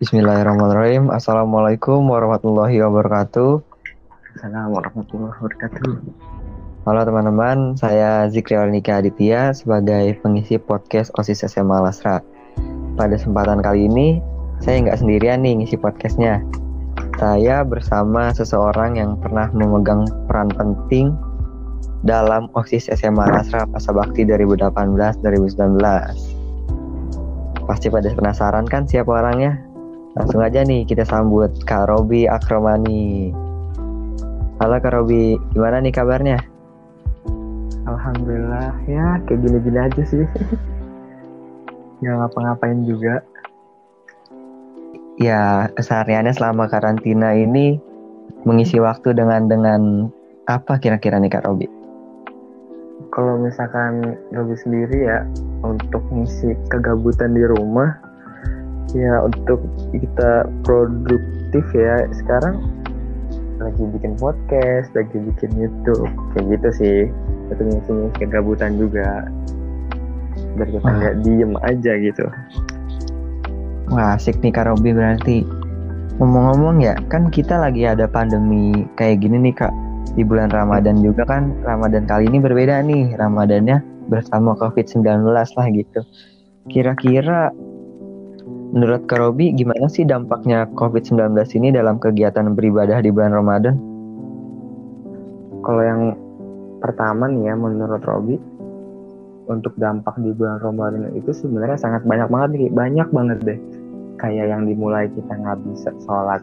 Bismillahirrahmanirrahim. Assalamualaikum warahmatullahi wabarakatuh. Assalamualaikum warahmatullahi wabarakatuh. Halo teman-teman, saya Zikri Alnika Aditya sebagai pengisi podcast OSIS SMA Lasra. Pada kesempatan kali ini, saya nggak sendirian nih ngisi podcastnya. Saya bersama seseorang yang pernah memegang peran penting dalam OSIS SMA Lasra Masa Bakti 2018-2019. Pasti pada penasaran kan siapa orangnya? Langsung aja nih kita sambut Kak Robi Akromani. Halo Kak Robi, gimana nih kabarnya? Alhamdulillah ya kayak gini-gini aja sih. Nggak ngapa-ngapain juga. Ya, kesehariannya selama karantina ini mengisi waktu dengan dengan apa kira-kira nih Kak Robi? Kalau misalkan Robi sendiri ya untuk ngisi kegabutan di rumah ya untuk kita produktif ya. Sekarang lagi bikin podcast lagi bikin YouTube kayak gitu sih. Itu ngisi kegabutan juga. Biar kita nggak diem aja gitu. Wah asik nih Kak Robi berarti. Ngomong-ngomong ya kan kita lagi ada pandemi kayak gini nih Kak. Di bulan Ramadan juga kan Ramadan kali ini berbeda nih. Ramadannya bersama COVID-19 lah gitu. Kira-kira Menurut Kak Robi, gimana sih dampaknya COVID-19 ini dalam kegiatan beribadah di bulan Ramadan? Kalau yang pertama nih ya menurut Robi untuk dampak di bulan Ramadan itu sebenarnya sangat banyak banget nih, banyak banget deh. Kayak yang dimulai kita nggak bisa sholat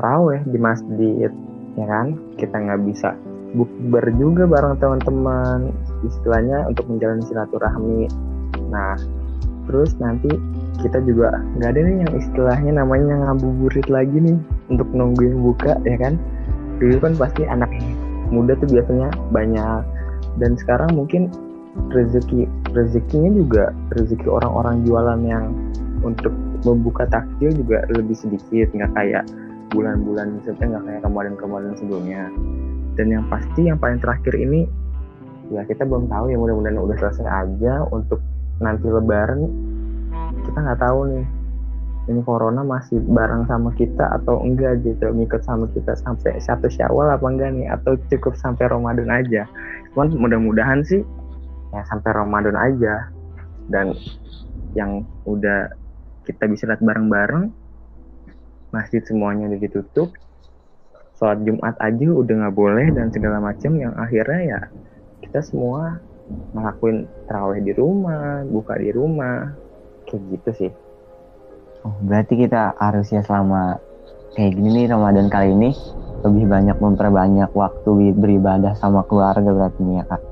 terawih di masjid, ya kan? Kita nggak bisa bukber juga bareng teman-teman, istilahnya untuk menjalani silaturahmi. Nah, terus nanti kita juga nggak ada nih yang istilahnya namanya ngabuburit lagi nih untuk nungguin buka ya kan? Dulu kan pasti anak muda tuh biasanya banyak. Dan sekarang mungkin rezeki rezekinya juga rezeki orang-orang jualan yang untuk membuka takjil juga lebih sedikit nggak kayak bulan-bulan sebelumnya nggak kayak kemarin-kemarin sebelumnya. Dan yang pasti yang paling terakhir ini ya kita belum tahu ya mudah-mudahan udah selesai aja untuk nanti lebaran kita nggak tahu nih ini corona masih bareng sama kita atau enggak gitu ngikut sama kita sampai satu syawal apa enggak nih atau cukup sampai Ramadan aja. Cuman mudah-mudahan sih ya sampai Ramadan aja. Dan yang udah kita bisa lihat bareng-bareng masjid semuanya udah ditutup sholat Jumat aja udah nggak boleh dan segala macam yang akhirnya ya kita semua ngelakuin terawih di rumah buka di rumah kayak gitu sih Oh, berarti kita harusnya selama kayak gini nih Ramadan kali ini lebih banyak memperbanyak waktu beribadah sama keluarga berarti nih ya kak.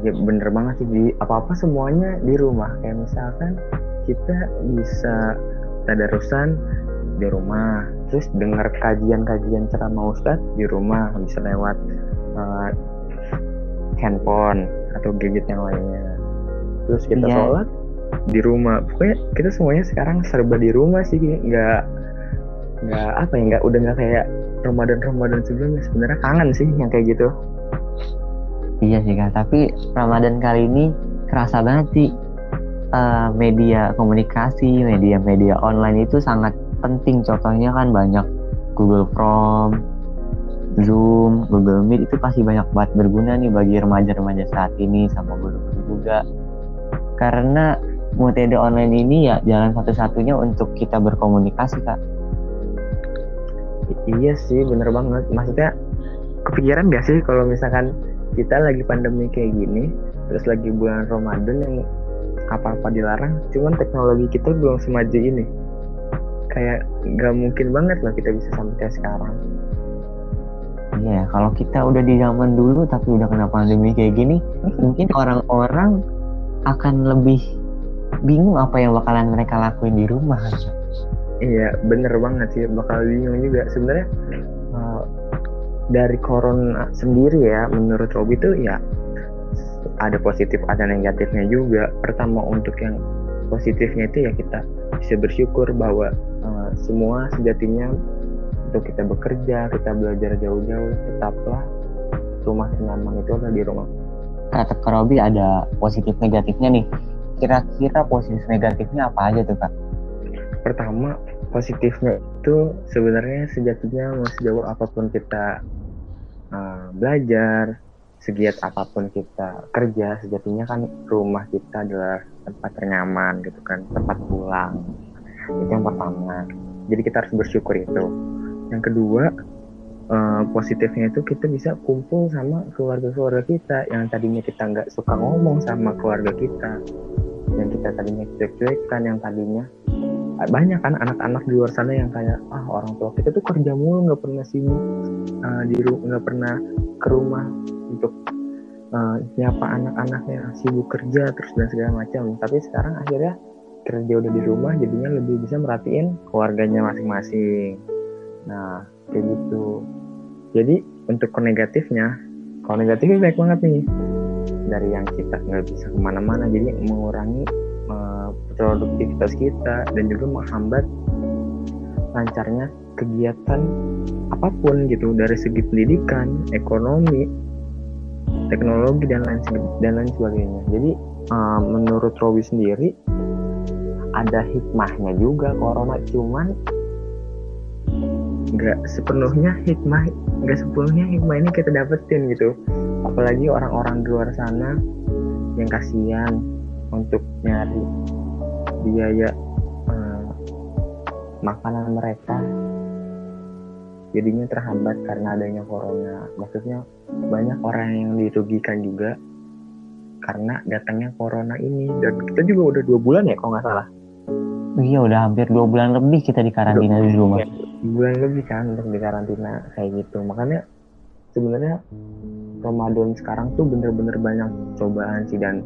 Iya bener banget sih di apa-apa semuanya di rumah kayak misalkan kita bisa tadarusan di rumah terus dengar kajian-kajian ceramah ustadz di rumah bisa lewat uh, handphone atau gadget yang lainnya terus kita Iya. sholat di rumah. Pokoknya kita semuanya sekarang serba di rumah sih nggak nggak apa ya nggak udah nggak kayak Ramadan Ramadan sebelumnya. Sebenarnya kangen sih yang kayak gitu. Iya sih kak, tapi Ramadan kali ini kerasa banget sih eh, media komunikasi, media-media online itu sangat penting. Contohnya kan banyak Google Chrome, Zoom, Google Meet itu pasti banyak banget berguna nih bagi remaja-remaja saat ini sama guru-guru juga. Karena metode online ini ya jalan satu-satunya untuk kita berkomunikasi kak. Iya sih bener banget. Maksudnya kepikiran gak sih kalau misalkan kita lagi pandemi kayak gini terus lagi bulan Ramadan yang apa-apa dilarang cuman teknologi kita belum semaju ini. Kayak nggak mungkin banget lah kita bisa sampai kayak sekarang. Iya, kalau kita udah di zaman dulu tapi udah kena pandemi kayak gini, mungkin orang-orang akan lebih bingung apa yang bakalan mereka lakuin di rumah. iya bener banget sih bakal bingung juga sebenarnya uh, dari corona sendiri ya menurut Robi tuh ya ada positif ada negatifnya juga pertama untuk yang positifnya itu ya kita bisa bersyukur bahwa uh, semua sejatinya untuk kita bekerja kita belajar jauh-jauh tetaplah rumah nyaman itu ada di rumah Kata Robi ada positif negatifnya nih. Kira-kira positif negatifnya apa aja tuh kak? pertama positifnya itu sebenarnya sejatinya mau sejauh apa pun kita uh, belajar segiat apa pun kita kerja sejatinya kan rumah kita adalah tempat ternyaman gitu kan tempat pulang. Itu yang pertama. Jadi kita harus bersyukur itu. Yang kedua uh, positifnya itu kita bisa kumpul sama keluarga-keluarga kita. Yang tadinya kita nggak suka ngomong sama keluarga kita yang kita tadinya cuek-cuekan yang tadinya banyak kan anak-anak di luar sana yang kayak ah orang tua kita tuh kerja mulu nggak pernah sibuk uh, di rumah nggak pernah ke rumah untuk uh, nyapa anak-anaknya sibuk kerja terus dan segala macam. Tapi sekarang akhirnya kerja udah di rumah jadinya lebih bisa merhatiin keluarganya masing-masing. Nah kayak gitu. Jadi untuk ke negatifnya kalau negatifnya baik banget nih dari yang kita nggak bisa ke mana-mana. Jadi mengurangi produktivitas kita dan juga menghambat lancarnya kegiatan apa pun gitu dari segi pendidikan, ekonomi, teknologi dan lain dan lain sebagainya. Jadi uh, menurut Robi sendiri ada hikmahnya juga corona. Cuman nggak sepenuhnya hikmah nggak sepenuhnya hikmah ini kita dapetin gitu apalagi orang-orang di luar sana yang kasihan untuk nyari biaya uh, makanan mereka. Jadinya terhambat karena adanya corona. Maksudnya banyak orang yang dirugikan juga karena datangnya corona ini. Dan kita juga udah dua bulan ya kalau nggak salah. Iya udah hampir dua bulan lebih kita di karantina di rumah. Ya, bulan lebih kan untuk di karantina kayak gitu. Makanya sebenarnya Ramadan sekarang tuh bener-bener banyak cobaan sih dan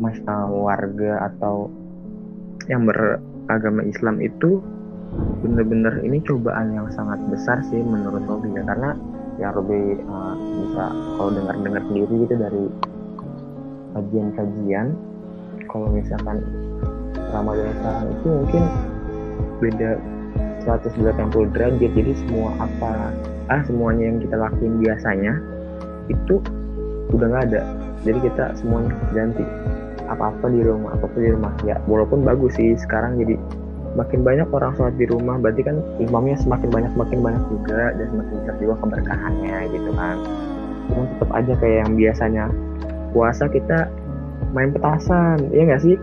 mas warga atau yang beragama Islam itu benar-benar ini cobaan yang sangat besar sih menurut Robi ya karena yang Robi uh, bisa kalau dengar-dengar sendiri gitu dari kajian-kajian kalau misalkan Ramadan sekarang itu mungkin beda 180 derajat jadi semua apa ah semuanya yang kita lakuin biasanya itu udah nggak ada. Jadi kita semuanya ganti. Apa-apa di rumah apa-apa di rumah. Ya walaupun bagus sih sekarang jadi makin banyak orang sholat di rumah berarti kan imamnya semakin banyak semakin banyak juga dan semakin besar juga keberkahannya gitu kan. Cuma tetap aja kayak yang biasanya. Puasa kita main petasan ya nggak sih?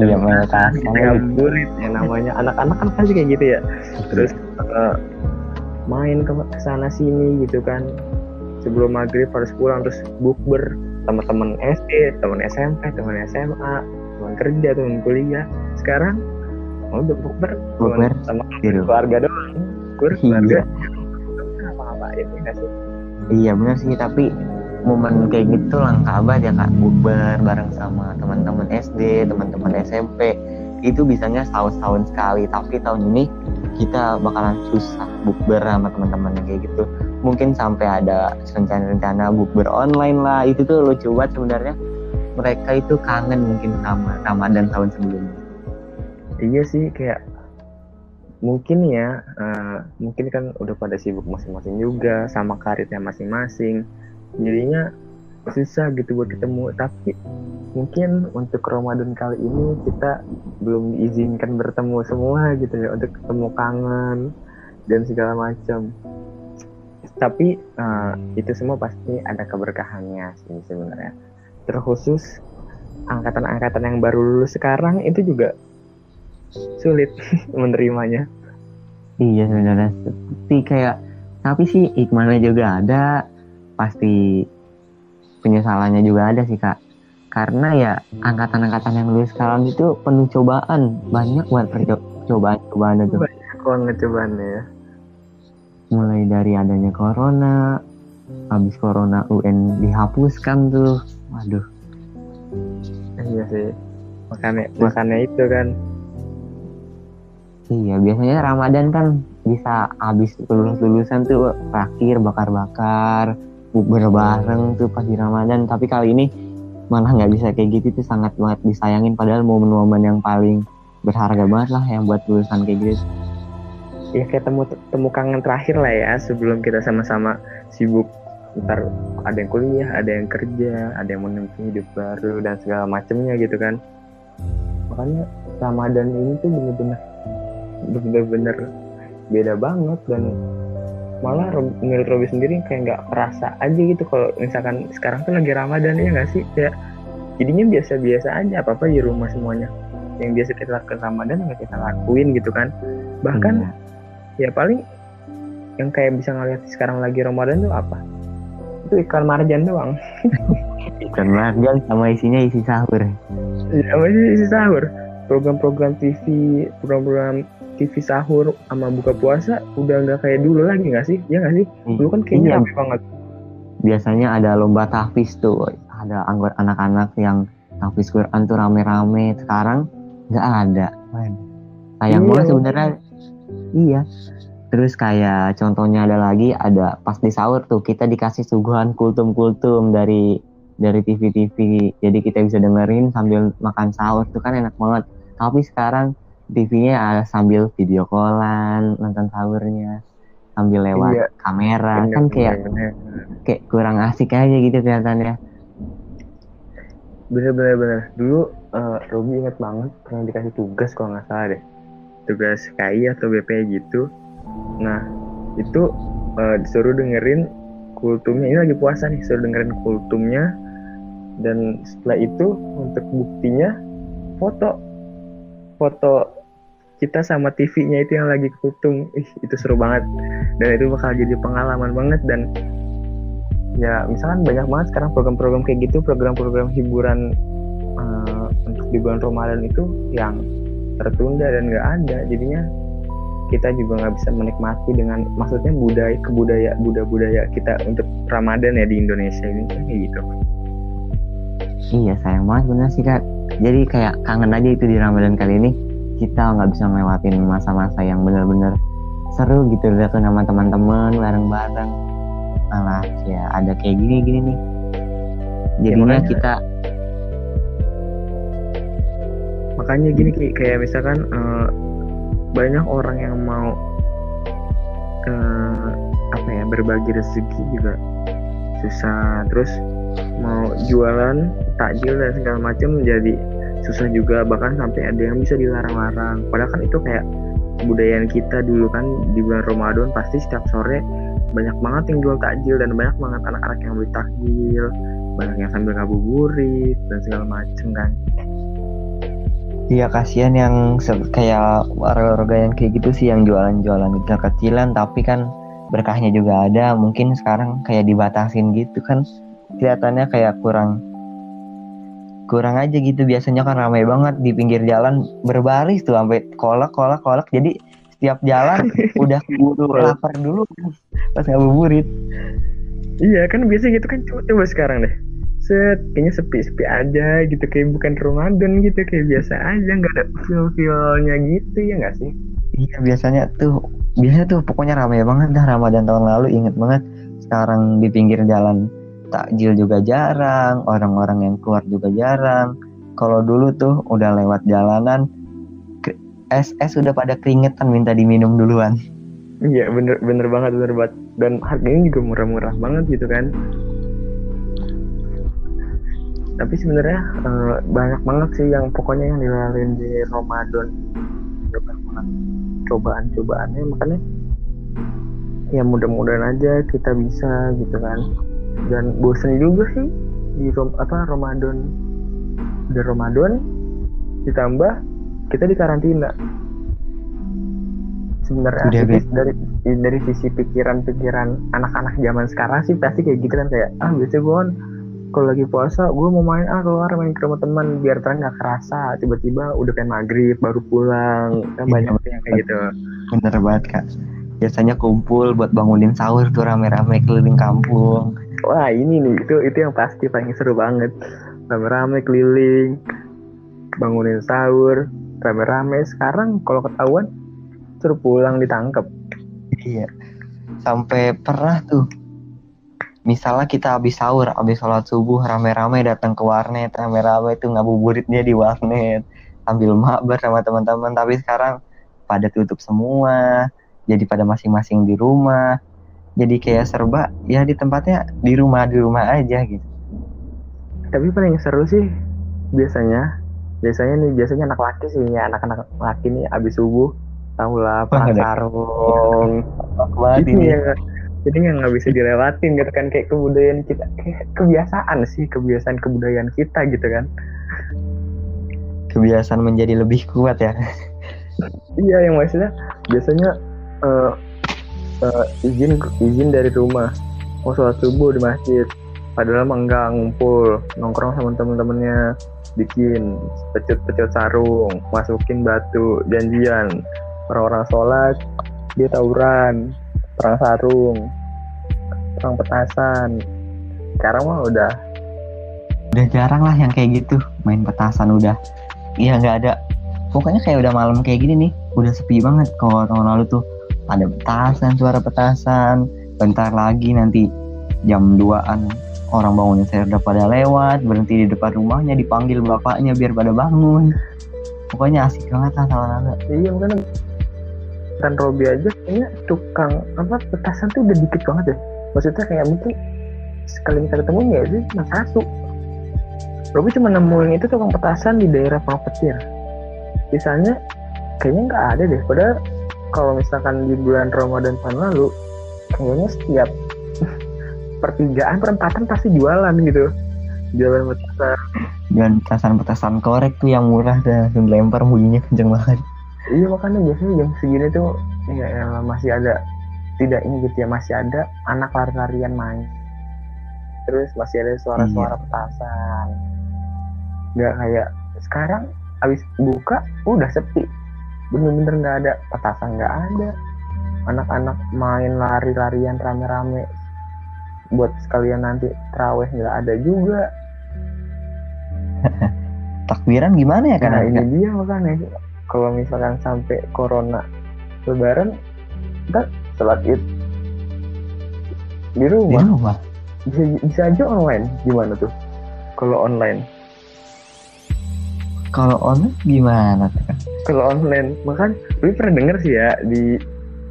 Iya main petasan. Ngabuburit ya namanya. Anak-anak kan pasti kayak gitu ya. Terus uh, main ke sana sini gitu kan sebelum maghrib harus pulang terus bukber. Teman-teman SD, teman SMP, teman SMA, teman kerja, teman kuliah. Sekarang mau oh, bukber? Sama keluarga doang. Kur, keluarga. Apa-apain ya sih? Iya benar sih, tapi momen kayak gitu langka banget ya kak. Bukber bareng sama teman-teman SD, teman-teman SMP itu bisanya setahun-setahun sekali. Tapi tahun ini kita bakalan susah bukber sama teman-teman kayak gitu mungkin sampai ada rencana-rencana bukber online lah. Itu tuh lucu banget sebenarnya. Mereka itu kangen mungkin sama Ramadan tahun sebelumnya. Iya sih kayak mungkin ya uh, mungkin kan udah pada sibuk masing-masing juga sama karirnya masing-masing. Jadinya susah gitu buat ketemu. Tapi mungkin untuk Ramadan kali ini kita belum diizinkan bertemu semua gitu ya untuk ketemu kangen dan segala macam tapi uh, itu semua pasti ada keberkahannya sih sebenarnya. Terkhusus angkatan-angkatan yang baru lulus sekarang itu juga sulit menerimanya. Iya sebenarnya. Seperti kayak tapi sih hikmahnya juga ada pasti penyesalannya juga ada sih kak. Karena ya angkatan-angkatan yang lulus sekarang itu penuh cobaan. Banyak buat percobaan-cobaan itu. Banyak banget cobaannya ya mulai dari adanya corona habis corona UN dihapuskan tuh. Waduh. Iya sih. Makanya makanya itu kan. Iya biasanya Ramadan kan bisa habis lulus lulusan tuh terakhir bakar bakar bukber bareng tuh pas di Ramadan. Tapi kali ini malah nggak bisa kayak gitu tuh sangat banget disayangin. Padahal momen-momen yang paling berharga banget lah yang buat lulusan kayak gitu ya kayak temu temu kangen terakhir lah ya sebelum kita sama-sama sibuk. Ntar ada yang kuliah ada yang kerja ada yang menempuh hidup baru dan segala macemnya gitu kan. Makanya Ramadan ini tuh bener-bener bener-bener beda banget dan malah menurut Robi sendiri kayak nggak kerasa aja gitu kalau misalkan sekarang tuh lagi Ramadan ya nggak sih? Ya jadinya biasa-biasa aja apa apa di rumah semuanya. Yang biasa kita lakukan Ramadan nggak kita lakuin gitu kan. Bahkan hmm. Ya paling yang kayak bisa ngeliat sekarang lagi Ramadan tuh apa? Itu ikan marjan doang. Ikan marjan sama isinya isi sahur. Ya, sama isi sahur. Program-program TV program-program TV sahur sama buka puasa udah nggak kayak dulu lagi nggak sih? Ya nggak sih? Dulu kan kayaknya iya. banget. Biasanya ada lomba tahfiz tuh. Ada anggota anak-anak yang tahfiz Quran tuh rame-rame. Sekarang nggak ada. Sayang iya, banget sebenarnya iya. Terus kayak contohnya ada lagi ada pas di sahur tuh kita dikasih suguhan kultum-kultum dari dari TV-TV jadi kita bisa dengerin sambil makan sahur tuh kan enak banget. Tapi sekarang TV-nya ada sambil video callan nonton sahurnya sambil lewat iya. kamera. Bener, kan kayak bener, bener. kayak kurang asik aja gitu kelihatannya. Bener bener dulu uh, Robi inget banget pernah dikasih tugas kalau nggak salah deh tugas KI atau BP gitu. Nah itu uh, disuruh dengerin kultumnya. Ini lagi puasa nih suruh dengerin kultumnya. Dan setelah itu untuk buktinya foto. Foto kita sama TV-nya itu yang lagi kultum. Ih itu seru banget. Dan itu bakal jadi pengalaman banget dan ya misalkan banyak banget sekarang program-program kayak gitu program-program hiburan uh, untuk di bulan Ramadan itu yang tertunda dan nggak ada jadinya kita juga nggak bisa menikmati dengan maksudnya budaya kebudaya budaya budaya kita untuk Ramadan ya di Indonesia ini kayak gitu. Iya sayang banget bener sih kak. Jadi kayak kangen aja itu di Ramadan kali ini. Kita nggak bisa ngelewatin masa-masa yang benar-benar seru gitu lihat nama teman-teman bareng-bareng. Malah ya ada kayak gini gini nih jadinya ya, kita makanya gini kayak misalkan uh, banyak orang yang mau uh, apa ya berbagi rezeki juga. Susah. Terus mau jualan takjil dan segala macam jadi susah juga. Bahkan sampai ada yang bisa dilarang-larang. Padahal kan itu kayak kebudayaan kita dulu kan di bulan Ramadan pasti setiap sore banyak banget yang jual takjil dan banyak banget anak-anak yang beli takjil. Banyak yang sambil ngabuburit dan segala macem kan Iya kasihan yang kayak warga-warga yang kayak gitu sih yang jualan-jualan kecil-kecilan tapi kan berkahnya juga ada mungkin sekarang kayak dibatasin gitu kan kelihatannya kayak kurang kurang aja gitu. Biasanya kan ramai banget di pinggir jalan berbaris tuh sampai kolak kolak kolak. Jadi setiap jalan udah keburu lapar dulu pas ngabuburit iya kan biasa gitu kan coba, coba sekarang deh set kayaknya sepi-sepi aja gitu kayak bukan Ramadan gitu kayak biasa aja nggak ada feel-feelnya gitu ya nggak sih? Iya biasanya tuh biasanya tuh pokoknya ramai banget dah Ramadan tahun lalu inget banget. Sekarang di pinggir jalan takjil juga jarang orang-orang yang keluar juga jarang. Kalau dulu tuh udah lewat jalanan es es sudah pada keringetan minta diminum duluan. Iya bener bener banget bener banget. Dan harganya juga murah-murah banget gitu kan tapi sebenarnya uh, banyak banget sih yang pokoknya yang dilalui di Ramadan. Cobaan-cobaannya makanya ya mudah-mudahan aja kita bisa gitu kan. Dan bosen juga sih di rom apa Ramadan. Di Ramadan ditambah kita di karantina sebenarnya dari dari dari sisi pikiran-pikiran anak-anak zaman sekarang sih pasti kayak gitu kan kayak ah biasa gue kalau lagi puasa gue mau main ah keluar main ke rumah teman biar terang nggak kerasa. Tiba-tiba udah kayak maghrib baru pulang. Kan iya, banyak yang kayak gitu. Bener banget kak. Biasanya kumpul buat bangunin sahur tuh rame-rame keliling kampung. Wah ini nih itu itu yang pasti paling seru banget. Rame-rame keliling bangunin sahur rame-rame. Sekarang kalau ketahuan suruh pulang ditangkap iya. Sampai pernah tuh misalnya kita habis sahur habis sholat subuh rame-rame datang ke warnet rame-rame itu ngabuburit dia di warnet sambil mabar sama teman-teman. Tapi sekarang pada tutup semua jadi pada masing-masing di rumah. Jadi kayak serba ya di tempatnya di rumah di rumah aja gitu. Tapi paling seru sih biasanya biasanya nih biasanya anak laki sih ya anak-anak laki nih abis subuh tahu lah perang sarung. Ini? ya jadi yang nggak bisa dilewatin gitu kan kayak kebudayaan kita kayak kebiasaan sih kebiasaan kebudayaan kita gitu kan. Kebiasaan menjadi lebih kuat ya. Iya yang maksudnya biasanya eh, eh, izin izin dari rumah. Mau sholat subuh di masjid padahal mah enggak ngumpul. Nongkrong sama temen-temennya bikin pecut-pecut sarung masukin batu janjian. Orang-orang sholat dia tawuran perang sarung perang petasan. Sekarang mah udah. Udah jarang lah yang kayak gitu main petasan udah. Iya nggak ada. Pokoknya kayak udah malam kayak gini nih udah sepi banget kalau tahun lalu tuh. Ada petasan suara petasan. Bentar lagi nanti jam 2an orang bangunin saya udah pada lewat berhenti di depan rumahnya dipanggil bapaknya biar pada bangun. Pokoknya asik banget lah tahun lalu. Iya makanya kan Robi aja kayaknya tukang apa petasan tuh udah dikit banget ya. Maksudnya kayak mungkin sekali kita ketemu ya sih cuma satu. Robi cuma nemuin itu tukang petasan di daerah Pangpetir sisanya kayaknya nggak ada deh. Padahal kalau misalkan di bulan Ramadan tahun lalu kayaknya setiap pertigaan perempatan pasti jualan gitu. Jualan petasan. Dan petasan-petasan korek tuh yang murah dan dilempar bunyinya kenceng banget Iya makanya biasanya jam segini tuh ya, ya masih ada tidak ini gitu ya masih ada anak lari-larian main. Terus masih ada suara-suara petasan. Nggak kayak sekarang habis buka udah sepi. Bener-bener nggak ada petasan nggak ada. Anak-anak main lari-larian rame-rame buat sekalian nanti teraweh nggak ada juga. takbiran gimana ya Karena kan ini dia makanya kalau misalkan sampai corona lebaran kita sholat id di di rumah? Rumah bisa bisa aja online. Gimana tuh? Kalau online. Kalau online gimana tuh kalau online makan lebih pernah denger sih ya di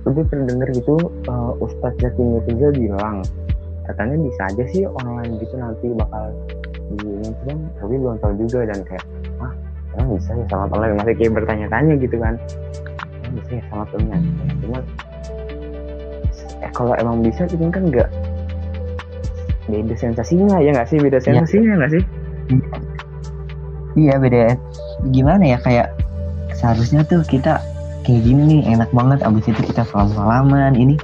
lebih pernah denger gitu uh, Ustadz Zaki Mirza bilang katanya bisa aja sih online gitu nanti bakal di cuman tapi belum tahu juga dan kayak emang bisa ya sama online masih kayak bertanya-tanya gitu kan. Emang bisa ya sama online cuman eh kalau emang bisa itu kan nggak beda sensasinya ya nggak sih? Beda sensasinya nggak sih? Iya beda. Gimana ya kayak seharusnya tuh kita kayak gini nih enak banget. Abis itu kita salam salaman ini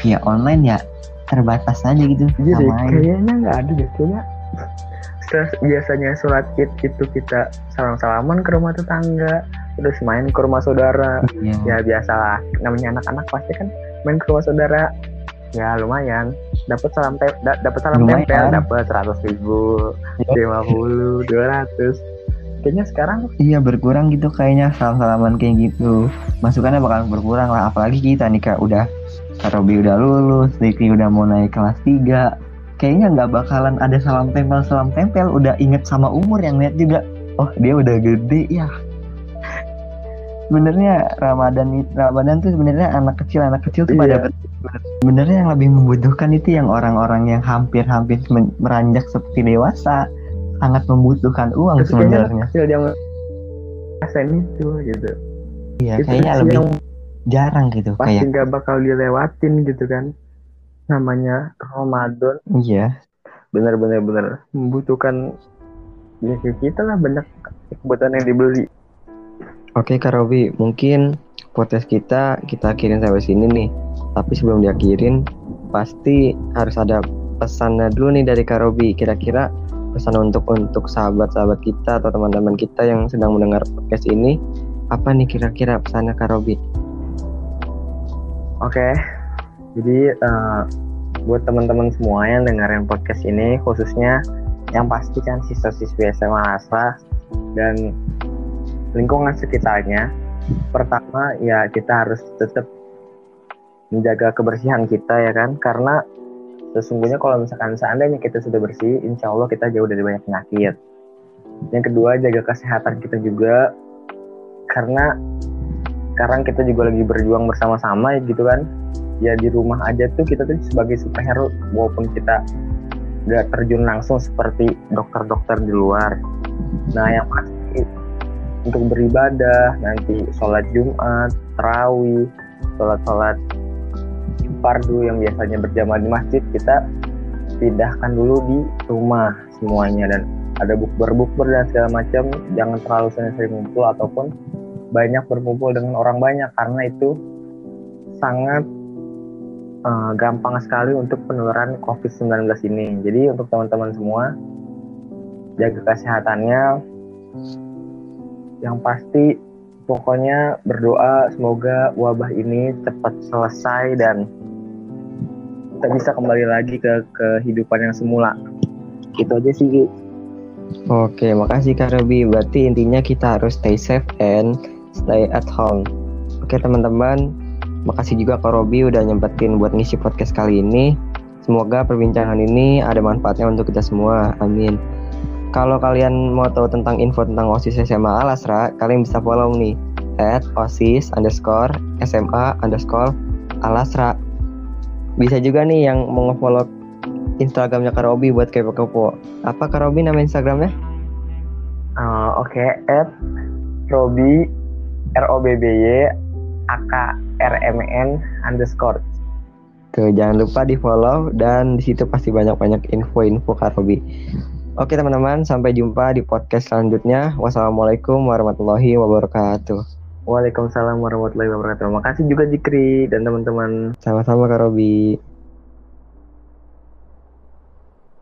via online ya terbatas aja gitu Iya deh, sama kayaknya nggak ada deh kayaknya setelah biasanya sholat id itu kita salam salaman ke rumah tetangga terus main ke rumah saudara. Iya. ya biasalah. Namanya anak-anak pasti kan main ke rumah saudara. Ya lumayan. Dapat salam tem da- dapat salam Lumayan. tempel dapat seratus ribu Iya. lima puluh dua ratus. Kayaknya sekarang Iya berkurang gitu kayaknya salam-salaman kayak gitu. Masukannya bakal berkurang lah Apalagi kita nih kak. Udah Robi udah lulus Diki udah mau naik kelas 3 Kayaknya nggak bakalan ada salam tempel-salam tempel. Udah inget sama umur yang lihat juga. Oh dia udah gede ya. Sebenarnya Ramadan Ramadan tuh sebenarnya anak kecil anak kecil tuh pada Iya. sebenarnya yang lebih membutuhkan itu yang orang-orang yang hampir-hampir meranjak seperti dewasa. Sangat membutuhkan uang sebenarnya. kecil yang rasain itu gitu. Iya itu kayaknya lebih yang jarang gitu pasti nggak bakal dilewatin gitu kan namanya Ramadan. Iya. Benar-benar benar membutuhkan ya kayak kita lah banyak kebutuhan yang dibeli. Oke Kak Robi mungkin podcast kita kita akhirin sampai sini nih. Tapi sebelum diakhirin pasti harus ada pesannya dulu nih dari Kak Robi. Kira-kira pesan untuk untuk sahabat-sahabat kita atau teman-teman kita yang sedang mendengar podcast ini apa nih kira-kira pesannya Kak Robi? Oke jadi eh, buat teman-teman semua yang dengerin podcast ini khususnya yang pasti kan siswa-siswi SMA Asra dan lingkungan sekitarnya pertama ya kita harus tetap menjaga kebersihan kita ya kan? Karena sesungguhnya kalau misalkan seandainya kita sudah bersih insya Allah kita jauh dari banyak penyakit. Yang kedua jaga kesehatan kita juga. Karena sekarang kita juga lagi berjuang bersama-sama gitu kan ya di rumah aja tuh kita tuh sebagai superhero walaupun kita nggak terjun langsung seperti dokter-dokter di luar. Nah yang pasti untuk beribadah nanti sholat Jumat, terawih, sholat-sholat fardu yang biasanya berjamaah di masjid kita pindahkan dulu di rumah semuanya. Dan ada bukber-bukber dan segala macam jangan terlalu sering-sering ngumpul ataupun banyak berkumpul dengan orang banyak karena itu sangat uh, gampang sekali untuk penularan COVID-19 ini. Jadi untuk teman-teman semua jaga kesehatannya. Yang pasti pokoknya berdoa semoga wabah ini cepat selesai dan kita bisa kembali lagi ke kehidupan yang semula. Itu aja sih. Oke, makasih Kak Robi. Berarti intinya kita harus stay safe and stay at home. Oke teman-teman, makasih juga Kak Robi udah nyempetin buat ngisi podcast kali ini. Semoga perbincangan ini ada manfaatnya untuk kita semua. Amin. Kalau kalian mau tahu tentang info tentang OSIS SMA Alasra, kalian bisa follow nih at OSIS underscore SMA underscore Alasra bisa juga nih yang mau nge-follow Instagramnya Karobi buat kepo-kepo. Apa Karobi nama Instagramnya? Uh, Oke, okay. at Robi R O B B Y A K R M N underscore. Tuh jangan lupa di follow dan di situ pasti banyak-banyak info-info Karobi. Oke teman-teman, sampai jumpa di podcast selanjutnya. Wassalamualaikum warahmatullahi wabarakatuh. Waalaikumsalam warahmatullahi wabarakatuh. Terima kasih juga Jikri dan teman-teman. Sama-sama Kak Robi.